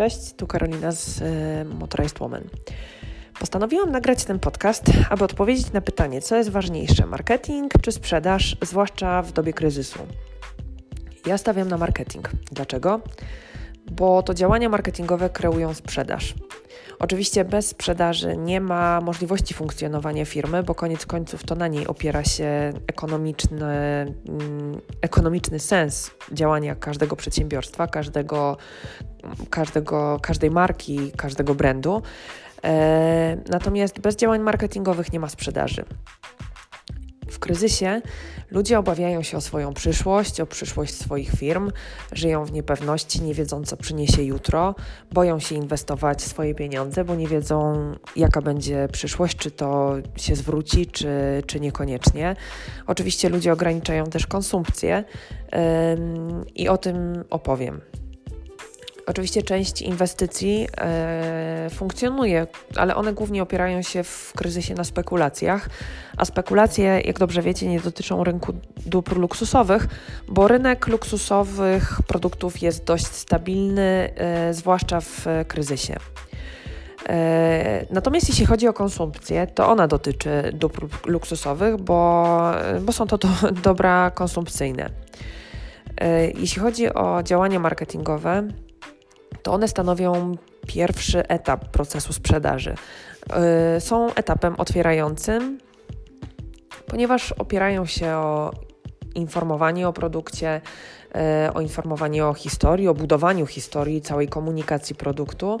Cześć, tu Karolina z y, Motorized Woman. Postanowiłam nagrać ten podcast, aby odpowiedzieć na pytanie, co jest ważniejsze, marketing czy sprzedaż, zwłaszcza w dobie kryzysu. Ja stawiam na marketing. Dlaczego? Bo to działania marketingowe kreują sprzedaż. Oczywiście bez sprzedaży nie ma możliwości funkcjonowania firmy, bo koniec końców to na niej opiera się ekonomiczny, mm, ekonomiczny sens działania każdego przedsiębiorstwa, każdego, każdego, każdej marki, każdego brandu. E, natomiast bez działań marketingowych nie ma sprzedaży. Kryzysie ludzie obawiają się o swoją przyszłość, o przyszłość swoich firm, żyją w niepewności, nie wiedzą, co przyniesie jutro, boją się inwestować swoje pieniądze, bo nie wiedzą, jaka będzie przyszłość, czy to się zwróci, czy, czy niekoniecznie. Oczywiście ludzie ograniczają też konsumpcję yy, i o tym opowiem. Oczywiście część inwestycji e, funkcjonuje, ale one głównie opierają się w kryzysie na spekulacjach, a spekulacje, jak dobrze wiecie, nie dotyczą rynku dóbr luksusowych, bo rynek luksusowych produktów jest dość stabilny, e, zwłaszcza w kryzysie. E, natomiast jeśli chodzi o konsumpcję, to ona dotyczy dóbr luksusowych, bo, bo są to do, dobra konsumpcyjne. E, jeśli chodzi o działania marketingowe, to one stanowią pierwszy etap procesu sprzedaży. Y, są etapem otwierającym, ponieważ opierają się o informowanie o produkcie, y, o informowanie o historii, o budowaniu historii, całej komunikacji produktu.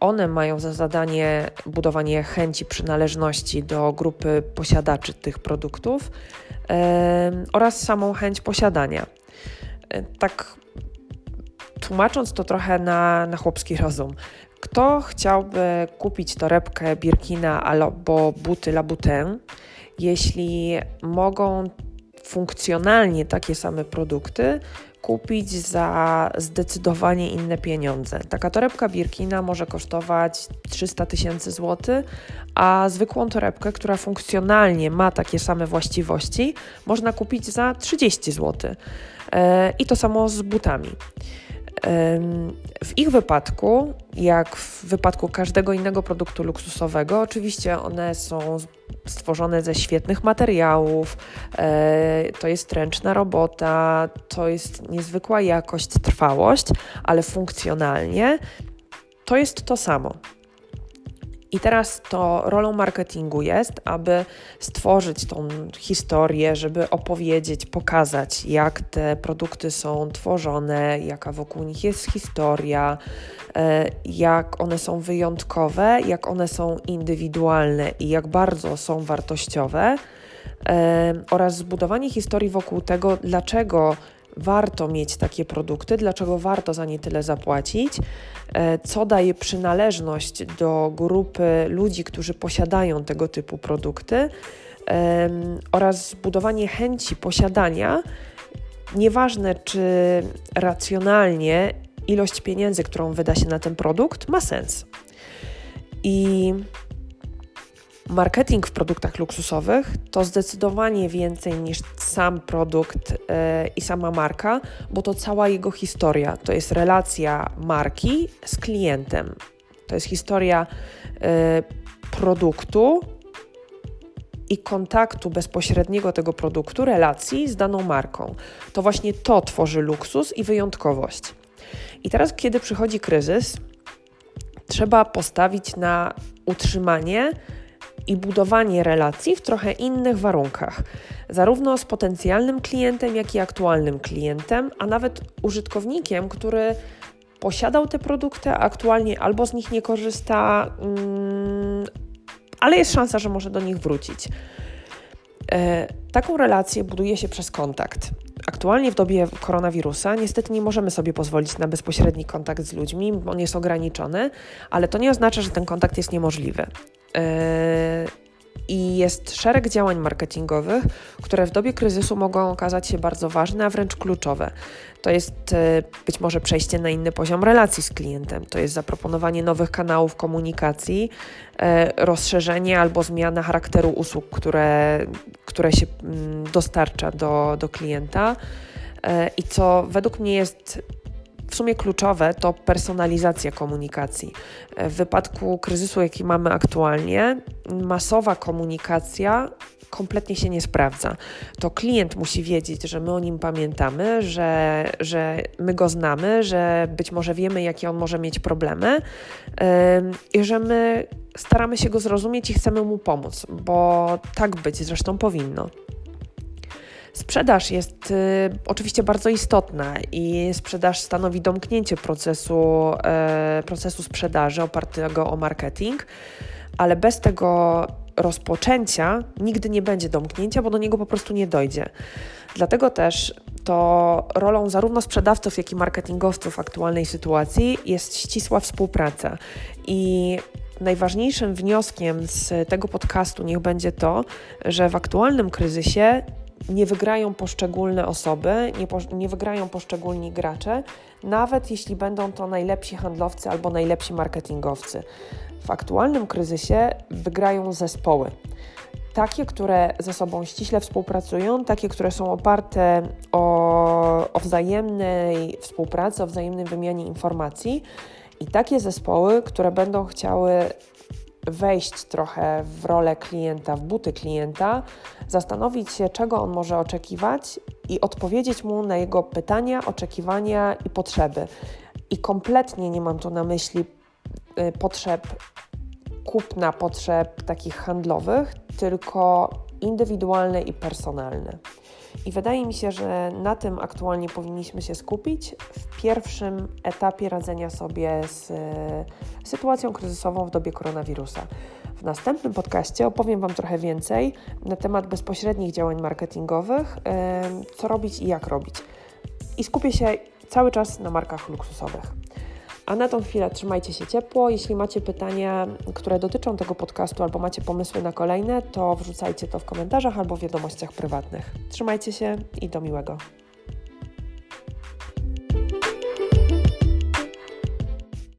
One mają za zadanie budowanie chęci przynależności do grupy posiadaczy tych produktów y, oraz samą chęć posiadania. Tak tłumacząc to trochę na, na chłopski rozum, kto chciałby kupić torebkę Birkina albo buty Laboutin, jeśli mogą funkcjonalnie takie same produkty kupić za zdecydowanie inne pieniądze. Taka torebka Birkina może kosztować 300 tysięcy złotych, a zwykłą torebkę, która funkcjonalnie ma takie same właściwości, można kupić za 30 zł. E, I to samo z butami. W ich wypadku, jak w wypadku każdego innego produktu luksusowego, oczywiście one są stworzone ze świetnych materiałów, e, to jest ręczna robota, to jest niezwykła jakość, trwałość, ale funkcjonalnie to jest to samo. I teraz to rolą marketingu jest, aby stworzyć tą historię, żeby opowiedzieć, pokazać, jak te produkty są tworzone, jaka wokół nich jest historia, e, jak one są wyjątkowe, jak one są indywidualne i jak bardzo są wartościowe, e, oraz zbudowanie historii wokół tego, dlaczego warto mieć takie produkty, dlaczego warto za nie tyle zapłacić, e, co daje przynależność do grupy ludzi, którzy posiadają tego typu produkty oraz zbudowanie chęci posiadania, nieważne czy racjonalnie ilość pieniędzy, którą wyda się na ten produkt, ma sens. I Marketing w produktach luksusowych to zdecydowanie więcej niż sam produkt yy, i sama marka, bo to cała jego historia. To jest relacja marki z klientem. To jest historia yy, produktu i kontaktu bezpośredniego tego produktu, relacji z daną marką. To właśnie to tworzy luksus i wyjątkowość. I teraz, kiedy przychodzi kryzys, trzeba postawić na utrzymanie i budowanie relacji w trochę innych warunkach, zarówno z potencjalnym klientem, jak i aktualnym klientem, a nawet użytkownikiem, który posiadał te produkty, a aktualnie albo z nich nie korzysta, mm, ale jest szansa, że może do nich wrócić. E, taką relację buduje się przez kontakt. Aktualnie w dobie koronawirusa niestety nie możemy sobie pozwolić na bezpośredni kontakt z ludźmi, on jest ograniczony, ale to nie oznacza, że ten kontakt jest niemożliwy. Yy, I jest szereg działań marketingowych, które w dobie kryzysu mogą okazać się bardzo ważne, a wręcz kluczowe. To jest yy, być może przejście na inny poziom relacji z klientem, to jest zaproponowanie nowych kanałów komunikacji, yy, rozszerzenie albo zmiana charakteru usług, które, które się mm, dostarcza do, do klienta. I co według mnie jest w sumie kluczowe to personalizacja komunikacji. W wypadku kryzysu, jaki mamy aktualnie, masowa komunikacja kompletnie się nie sprawdza. To klient musi wiedzieć, że my o nim pamiętamy, że, że my go znamy, że być może wiemy, jakie on może mieć problemy yy, i że my staramy się go zrozumieć i chcemy mu pomóc, bo tak być zresztą powinno. Sprzedaż jest y, oczywiście bardzo istotna i sprzedaż stanowi domknięcie procesu, y, procesu sprzedaży opartego o marketing, ale bez tego rozpoczęcia nigdy nie będzie domknięcia, bo do niego po prostu nie dojdzie. Dlatego też to rolą zarówno sprzedawców, jak i marketingowców w aktualnej sytuacji jest ścisła współpraca. I najważniejszym wnioskiem z tego podcastu niech będzie to, że w aktualnym kryzysie nie wygrają poszczególne osoby, nie, po, nie wygrają poszczególni gracze, nawet jeśli będą to najlepsi handlowcy albo najlepsi marketingowcy. W aktualnym kryzysie wygrają zespoły. Takie, które ze sobą ściśle współpracują, takie, które są oparte o, o wzajemnej współpracy, o wzajemnej wymianie informacji, i takie zespoły, które będą chciały wejść trochę w rolę klienta, w buty klienta, zastanowić się, czego on może oczekiwać i odpowiedzieć mu na jego pytania, oczekiwania i potrzeby. I kompletnie nie mam tu na myśli y, potrzeb kupna, potrzeb takich handlowych, tylko indywidualne i personalne. I wydaje mi się, że na tym aktualnie powinniśmy się skupić w pierwszym etapie radzenia sobie z e, sytuacją kryzysową w dobie koronawirusa. W następnym podcaście opowiem Wam trochę więcej na temat bezpośrednich działań marketingowych, e, co robić i jak robić. I skupię się cały czas na markach luksusowych. A na tą chwilę trzymajcie się ciepło. Jeśli macie pytania, które dotyczą tego podcastu, albo macie pomysły na kolejne, to wrzucajcie to w komentarzach albo w wiadomościach prywatnych. Trzymajcie się i do miłego.